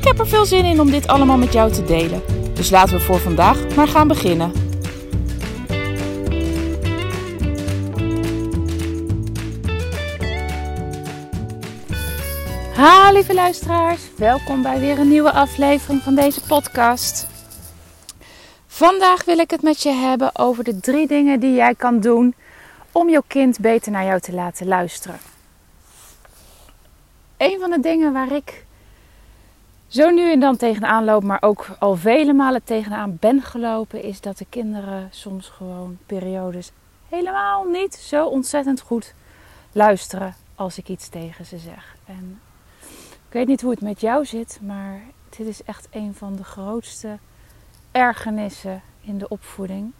Ik heb er veel zin in om dit allemaal met jou te delen. Dus laten we voor vandaag maar gaan beginnen. Ha, lieve luisteraars. Welkom bij weer een nieuwe aflevering van deze podcast. Vandaag wil ik het met je hebben over de drie dingen die jij kan doen om jouw kind beter naar jou te laten luisteren. Een van de dingen waar ik zo nu en dan tegenaan loop, maar ook al vele malen tegenaan ben gelopen, is dat de kinderen soms gewoon periodes helemaal niet zo ontzettend goed luisteren als ik iets tegen ze zeg. En ik weet niet hoe het met jou zit, maar dit is echt een van de grootste ergernissen in de opvoeding.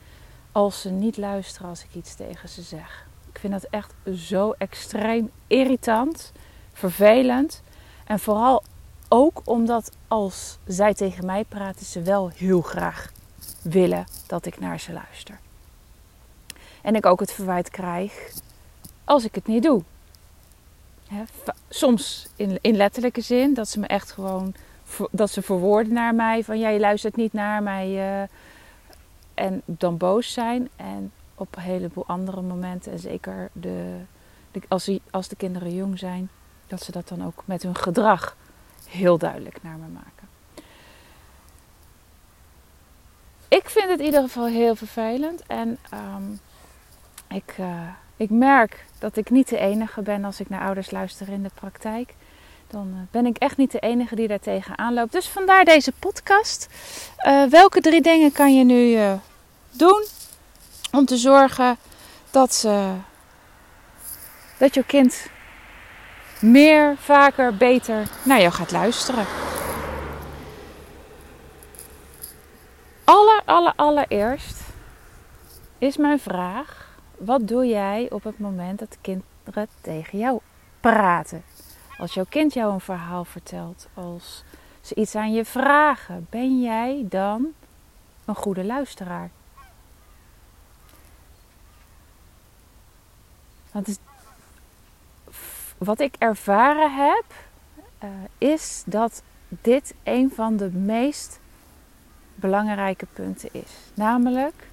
Als ze niet luisteren als ik iets tegen ze zeg. Ik vind dat echt zo extreem irritant, vervelend. En vooral ook omdat als zij tegen mij praten, ze wel heel graag willen dat ik naar ze luister. En ik ook het verwijt krijg als ik het niet doe. soms in, letterlijke zin, dat ze me echt gewoon, dat ze verwoorden naar mij van ja, je luistert niet naar mij uh, en dan boos zijn. En op een heleboel andere momenten, en zeker de, als, als de kinderen jong zijn, dat ze dat dan ook met hun gedrag heel duidelijk naar me maken. Ik vind het in ieder geval heel vervelend. En um, ik, uh, ik merk dat ik niet de enige ben als ik naar ouders luister in de praktijk. Dan uh, ben ik echt niet de enige die daar tegenaan loopt. Dus vandaar deze podcast. Uh, welke drie dingen kan je nu doen om te zorgen dat, dat je kind meer, vaker, beter naar jou gaat luisteren. Aller, aller, allereerst is mijn vraag: wat doe jij op het moment dat de kinderen tegen jou praten? Als jouw kind jou een verhaal vertelt, als ze iets aan je vragen, ben jij dan een goede luisteraar? Want wat ik ervaren heb, uh, is dat dit een van de meest belangrijke punten is. Namelijk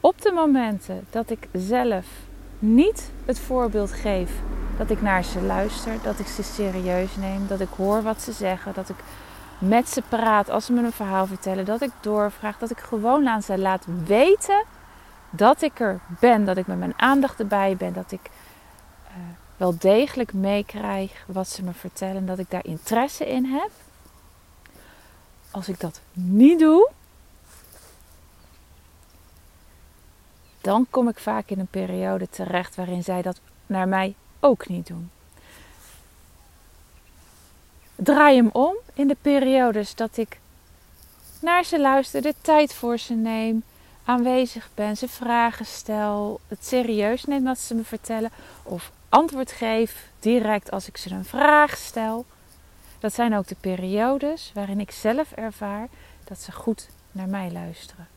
op de momenten dat ik zelf niet het voorbeeld geef dat ik naar ze luister, dat ik ze serieus neem, dat ik hoor wat ze zeggen, dat ik met ze praat als ze me een verhaal vertellen, dat ik doorvraag, dat ik gewoon aan ze laat weten dat ik er ben, dat ik met mijn aandacht erbij ben, dat ik uh, wel degelijk meekrijg wat ze me vertellen, dat ik daar interesse in heb. Als ik dat niet doe, dan kom ik vaak in een periode terecht waarin zij dat naar mij ook niet doen. Draai hem om in de periodes dat ik naar ze luister, de tijd voor ze neem, aanwezig ben, ze vragen stel, het serieus neem wat ze me vertellen of antwoord geef direct als ik ze een vraag stel. Dat zijn ook de periodes waarin ik zelf ervaar dat ze goed naar mij luisteren.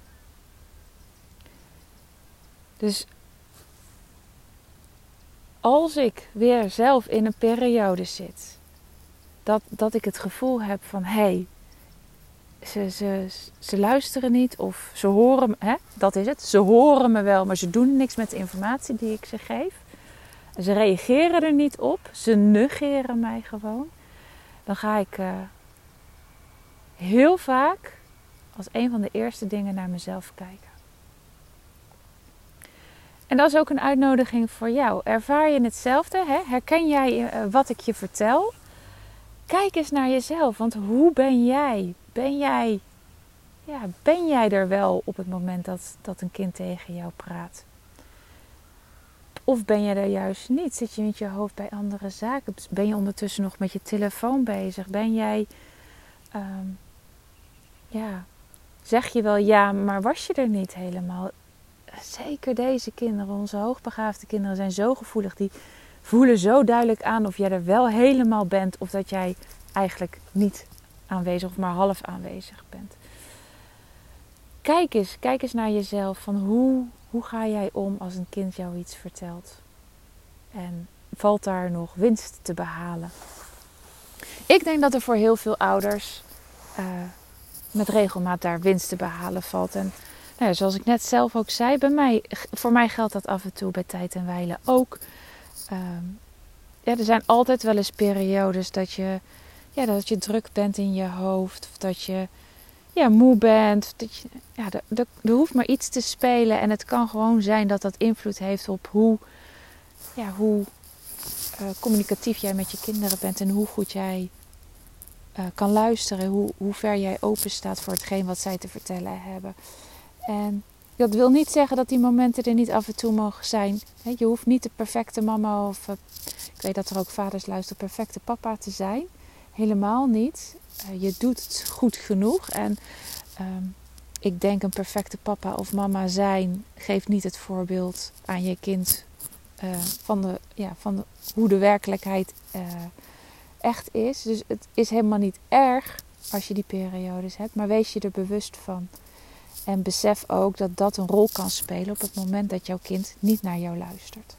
Dus als ik weer zelf in een periode zit, dat, dat ik het gevoel heb van hé, hey, ze, ze, ze luisteren niet of ze horen, hè, dat is het, ze horen me wel, maar ze doen niks met de informatie die ik ze geef. Ze reageren er niet op, ze negeren mij gewoon. Dan ga ik uh, heel vaak als een van de eerste dingen naar mezelf kijken. En dat is ook een uitnodiging voor jou. Ervaar je hetzelfde? Hè? Herken jij uh, wat ik je vertel? Kijk eens naar jezelf, want hoe ben jij? Ben jij, ja, ben jij er wel op het moment dat, dat een kind tegen jou praat? Of ben je er juist niet? Zit je met je hoofd bij andere zaken? Ben je ondertussen nog met je telefoon bezig? Ben jij, ehm, ja, zeg je wel ja, maar was je er niet helemaal? Zeker deze kinderen, onze hoogbegaafde kinderen, zijn zo gevoelig. Die voelen zo duidelijk aan of jij er wel helemaal bent of dat jij eigenlijk niet aanwezig of maar half aanwezig bent. Kijk eens, kijk eens naar jezelf van hoe, hoe ga jij om als een kind jou iets vertelt? En valt daar nog winst te behalen? Ik denk dat er voor heel veel ouders uh, met regelmaat daar winst te behalen valt. En nou ja, zoals ik net zelf ook zei, bij mij, voor mij geldt dat af en toe bij tijd en wijlen ook. Ehm, ja, er zijn altijd wel eens periodes dat je, ja, dat je druk bent in je hoofd. Of dat je ja, moe bent. Dat je, ja, er, er, hoeft maar iets te spelen. En het kan gewoon zijn dat dat invloed heeft op hoe, ja, hoe uh, communicatief jij met je kinderen bent. En hoe goed jij uh, kan luisteren. Hoe, hoe ver jij open staat voor hetgeen wat zij te vertellen hebben. En dat wil niet zeggen dat die momenten er niet af en toe mogen zijn. Je hoeft niet de perfecte mama of uh, ik weet dat er ook vaders luisteren, perfecte papa te zijn. Helemaal niet. Uh, je doet het goed genoeg. En um, ik denk een perfecte papa of mama zijn geeft niet het voorbeeld aan je kind uh, van, de, ja, van hoe de werkelijkheid echt is. Dus het is helemaal niet erg als je die periodes hebt, maar wees je er bewust van. En besef ook dat dat een rol kan spelen op het moment dat jouw kind niet naar jou luistert.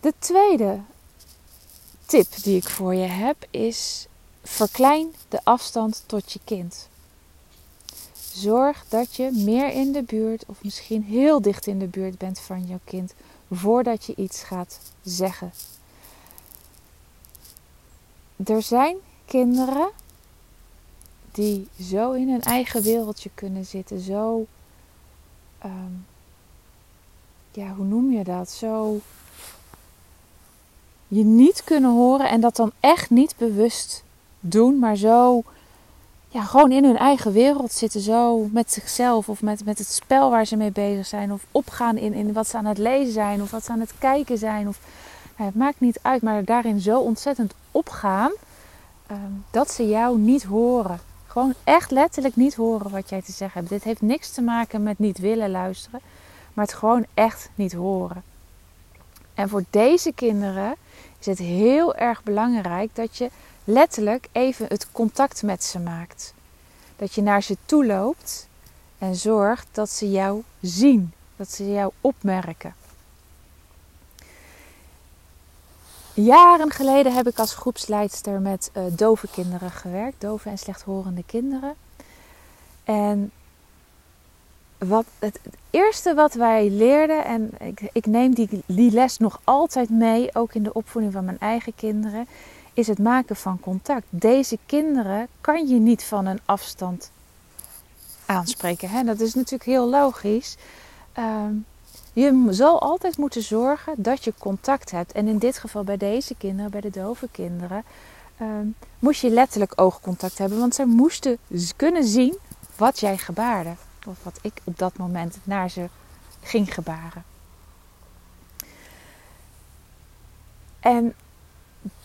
De tweede tip die ik voor je heb is: verklein de afstand tot je kind. Zorg dat je meer in de buurt of misschien heel dicht in de buurt bent van jouw kind voordat je iets gaat zeggen. Er zijn kinderen die zo in hun eigen wereldje kunnen zitten, zo, um, ja, hoe noem je dat? Zo je niet kunnen horen en dat dan echt niet bewust doen, maar zo, ja, gewoon in hun eigen wereld zitten, zo met zichzelf of met, met het spel waar ze mee bezig zijn, of opgaan in, in wat ze aan het lezen zijn, of wat ze aan het kijken zijn, of nou, het maakt niet uit, maar daarin zo ontzettend opgaan. Um, dat ze jou niet horen. Gewoon echt letterlijk niet horen wat jij te zeggen hebt. Dit heeft niks te maken met niet willen luisteren, maar het gewoon echt niet horen. En voor deze kinderen is het heel erg belangrijk dat je letterlijk even het contact met ze maakt. Dat je naar ze toe loopt en zorgt dat ze jou zien, dat ze jou opmerken. Jaren geleden heb ik als groepsleidster met uh, dove kinderen gewerkt, dove en slechthorende kinderen. En wat, het, eerste wat wij leerden, en ik, ik neem die, les nog altijd mee, ook in de opvoeding van mijn eigen kinderen, is het maken van contact. Deze kinderen kan je niet van een afstand aanspreken. Hè? Dat is natuurlijk heel logisch. Um, je zal altijd moeten zorgen dat je contact hebt. En in dit geval bij deze kinderen, bij de dove kinderen, uh, moest je letterlijk oogcontact hebben. Want zij moesten kunnen zien wat jij gebaarde. Of wat ik op dat moment naar ze ging gebaren. En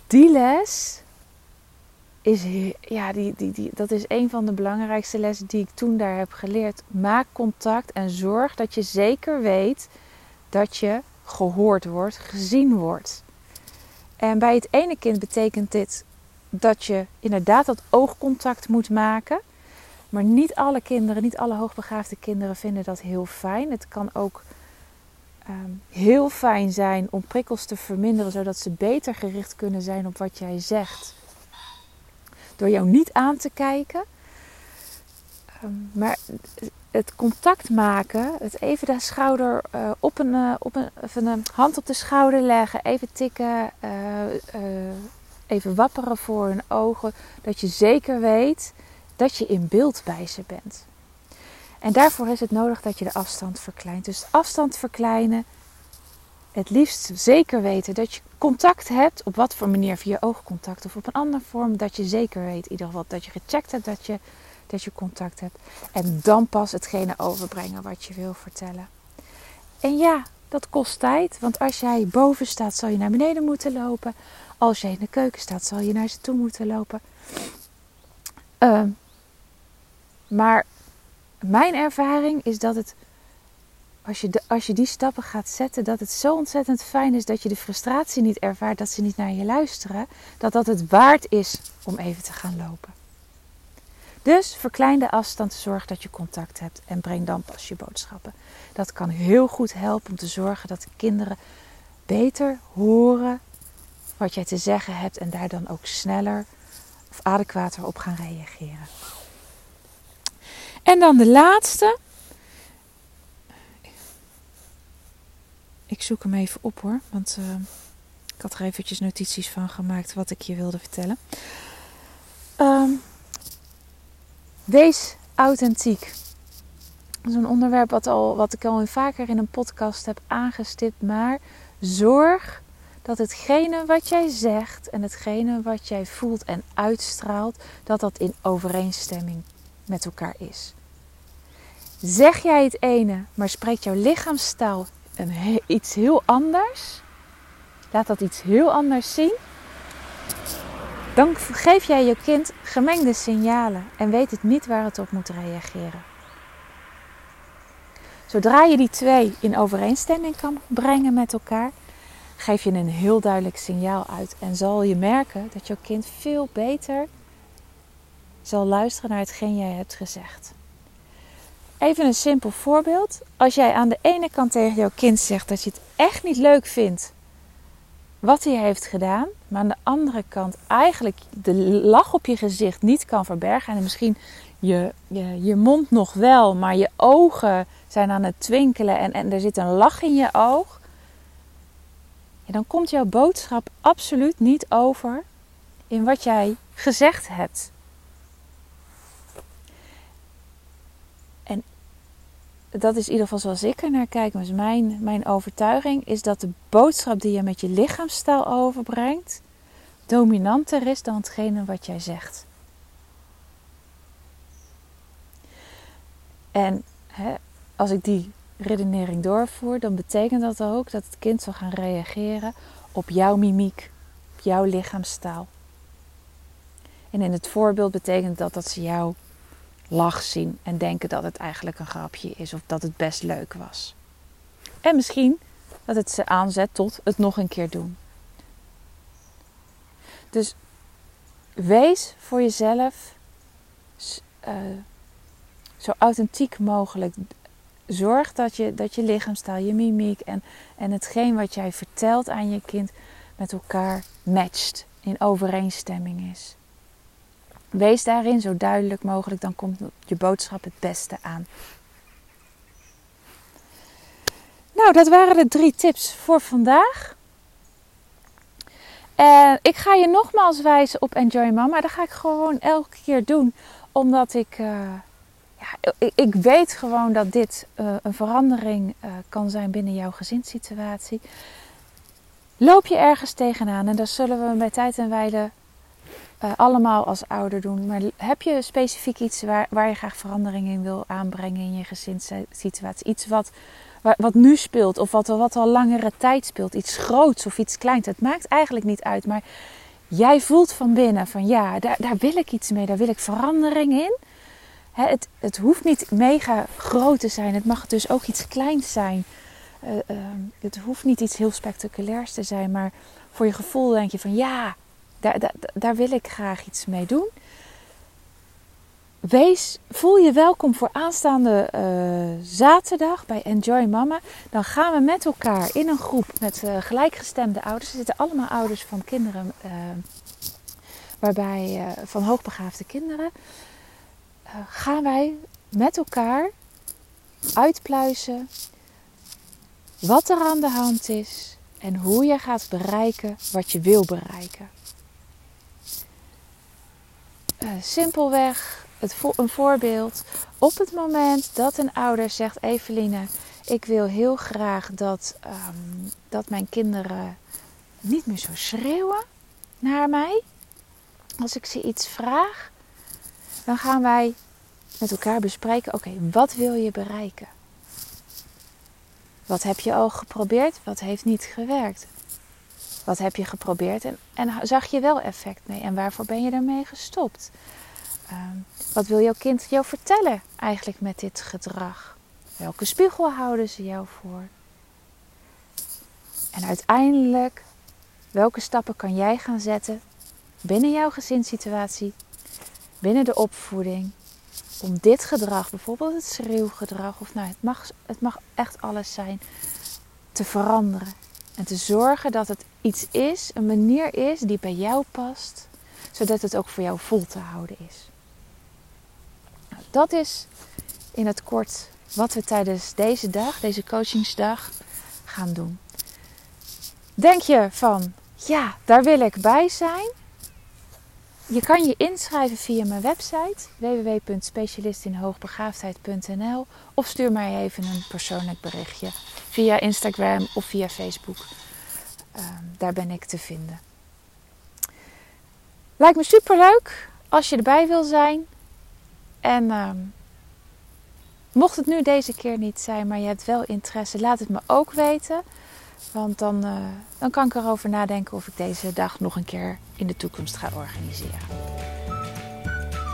die les is, ja, die, die, dat is een van de belangrijkste lessen die ik toen daar heb geleerd. Maak contact en zorg dat je zeker weet dat je gehoord wordt, gezien wordt. En bij het ene kind betekent dit dat je inderdaad dat oogcontact moet maken. Maar niet alle kinderen, niet alle hoogbegaafde kinderen vinden dat heel fijn. Het kan ook ehm, heel fijn zijn om prikkels te verminderen, zodat ze beter gericht kunnen zijn op wat jij zegt. Door jou niet aan te kijken. Ehm, maar het contact maken, het even de schouder uh, op, een, uh, op een, even een hand op de schouder leggen, even tikken, uh, even wapperen voor hun ogen, dat je zeker weet dat je in beeld bij ze bent. En daarvoor is het nodig dat je de afstand verkleint. Dus afstand verkleinen, het liefst zeker weten dat je contact hebt, op wat voor manier, via oogcontact of op een andere vorm, dat je zeker weet in ieder geval dat je gecheckt hebt dat je dat je contact hebt. En dan pas hetgene overbrengen wat je wil vertellen. En ja, dat kost tijd. Want als jij boven staat, zal je naar beneden moeten lopen. Als jij in de keuken staat, zal je naar ze toe moeten lopen. Uh, maar mijn ervaring is dat het, als je, de, als je die stappen gaat zetten, dat het zo ontzettend fijn is dat je de frustratie niet ervaart dat ze niet naar je luisteren. Dat dat het waard is om even te gaan lopen. Dus verklein de afstand, zorg dat je contact hebt en breng dan pas je boodschappen. Dat kan heel goed helpen om te zorgen dat de kinderen beter horen wat jij te zeggen hebt en daar dan ook sneller of adequater op gaan reageren. En dan de laatste. Ik zoek hem even op hoor, want uh, ik had er eventjes notities van gemaakt wat ik je wilde vertellen. Um, wees authentiek. Dat is een onderwerp wat, al, wat ik al vaker in een podcast heb aangestipt. Maar zorg dat hetgene wat jij zegt en hetgene wat jij voelt en uitstraalt, dat dat in overeenstemming met elkaar is. Zeg jij het ene, maar spreekt jouw lichaamstaal een, iets heel anders, laat dat iets heel anders zien, dan geef jij je kind gemengde signalen en weet het niet waar het op moet reageren. Zodra je die twee in overeenstemming kan brengen met elkaar, geef je een heel duidelijk signaal uit en zal je merken dat jouw kind veel beter zal luisteren naar hetgeen jij hebt gezegd. Even een simpel voorbeeld. Als jij aan de ene kant tegen jouw kind zegt dat je het echt niet leuk vindt wat hij heeft gedaan, maar aan de andere kant eigenlijk de lach op je gezicht niet kan verbergen en misschien je, je, mond nog wel, maar je ogen zijn aan het twinkelen en, en er zit een lach in je oog, dan komt jouw boodschap absoluut niet over in wat jij gezegd hebt. En dat is in ieder geval zoals ik er naar kijk. Dus mijn, mijn overtuiging is dat de boodschap die je met je lichaamstaal overbrengt, dominanter is dan hetgene wat jij zegt. En hè, als ik die redenering doorvoer, dan betekent dat ook dat het kind zal gaan reageren op jouw mimiek, op jouw lichaamstaal. En in het voorbeeld betekent dat dat ze jouw lach zien en denken dat het eigenlijk een grapje is of dat het best leuk was. En misschien dat het ze aanzet tot het nog een keer doen. Dus wees voor jezelf uh, zo authentiek mogelijk. Zorg dat je, dat je lichaamstaal, je mimiek en, en hetgeen wat jij vertelt aan je kind met elkaar matcht, in overeenstemming is. Wees daarin zo duidelijk mogelijk, dan komt je boodschap het beste aan. Nou, dat waren de drie tips voor vandaag. En ik ga je nogmaals wijzen op Enjoy Mama. Dat ga ik gewoon elke keer doen, omdat ik. Uh, ja, ik, weet gewoon dat dit uh, een verandering kan zijn binnen jouw gezinssituatie. Loop je ergens tegenaan, en daar zullen we bij tijd en wijle uh, allemaal als ouder doen. Maar heb je specifiek iets waar, waar je graag verandering in wil aanbrengen in je gezinssituatie? Iets wat, wat nu speelt of wat, wat al langere tijd speelt. Iets groots of iets kleins. Het maakt eigenlijk niet uit. Maar jij voelt van binnen van ja, daar, daar wil ik iets mee. Daar wil ik verandering in. het, het hoeft niet mega groot te zijn. Het mag dus ook iets kleins zijn. Uh, uh, het hoeft niet iets heel spectaculairs te zijn. Maar voor je gevoel denk je van ja, daar, daar, wil ik graag iets mee doen. Wees, voel je welkom voor aanstaande uh, zaterdag bij Enjoy Mama. Dan gaan we met elkaar in een groep met uh, gelijkgestemde ouders. Er zitten allemaal ouders van kinderen, uh, waarbij van hoogbegaafde kinderen. gaan wij met elkaar uitpluizen wat er aan de hand is en hoe je gaat bereiken wat je wil bereiken. Uh, simpelweg het een voorbeeld. Op het moment dat een ouder zegt: Eveline, ik wil heel graag dat, um, dat mijn kinderen niet meer zo schreeuwen naar mij. Als ik ze iets vraag, dan gaan wij met elkaar bespreken: oké, wat wil je bereiken? Wat heb je al geprobeerd? Wat heeft niet gewerkt? Wat heb je geprobeerd en, zag je wel effect mee? En waarvoor ben je daarmee gestopt? Ehm, wat wil jouw kind jou vertellen eigenlijk met dit gedrag? Welke spiegel houden ze jou voor? En uiteindelijk, welke stappen kan jij gaan zetten binnen jouw gezinssituatie, binnen de opvoeding, om dit gedrag, bijvoorbeeld het schreeuwgedrag, of nou, het mag, het mag echt alles zijn, te veranderen. En te zorgen dat het iets is, een manier is die bij jou past, zodat het ook voor jou vol te houden is. Dat is in het kort wat we tijdens deze dag, deze coachingsdag, gaan doen. Denk je van, ja, daar wil ik bij zijn? Je kan je inschrijven via mijn website www.specialistinhoogbegaafdheid.nl of stuur mij even een persoonlijk berichtje via Instagram of via Facebook. Ehm, daar ben ik te vinden. Lijkt me super leuk als je erbij wil zijn. En ehm, mocht het nu deze keer niet zijn, maar je hebt wel interesse, laat het me ook weten. Want dan, uh, dan kan ik erover nadenken of ik deze dag nog een keer in de toekomst ga organiseren.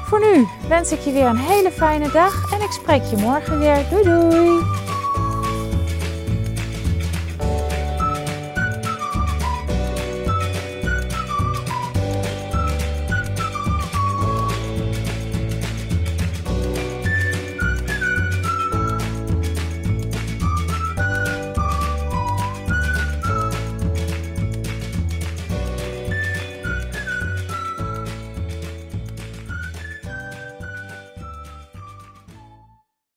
Voor nu wens ik je weer een hele fijne dag en ik spreek je morgen weer. Doei doei!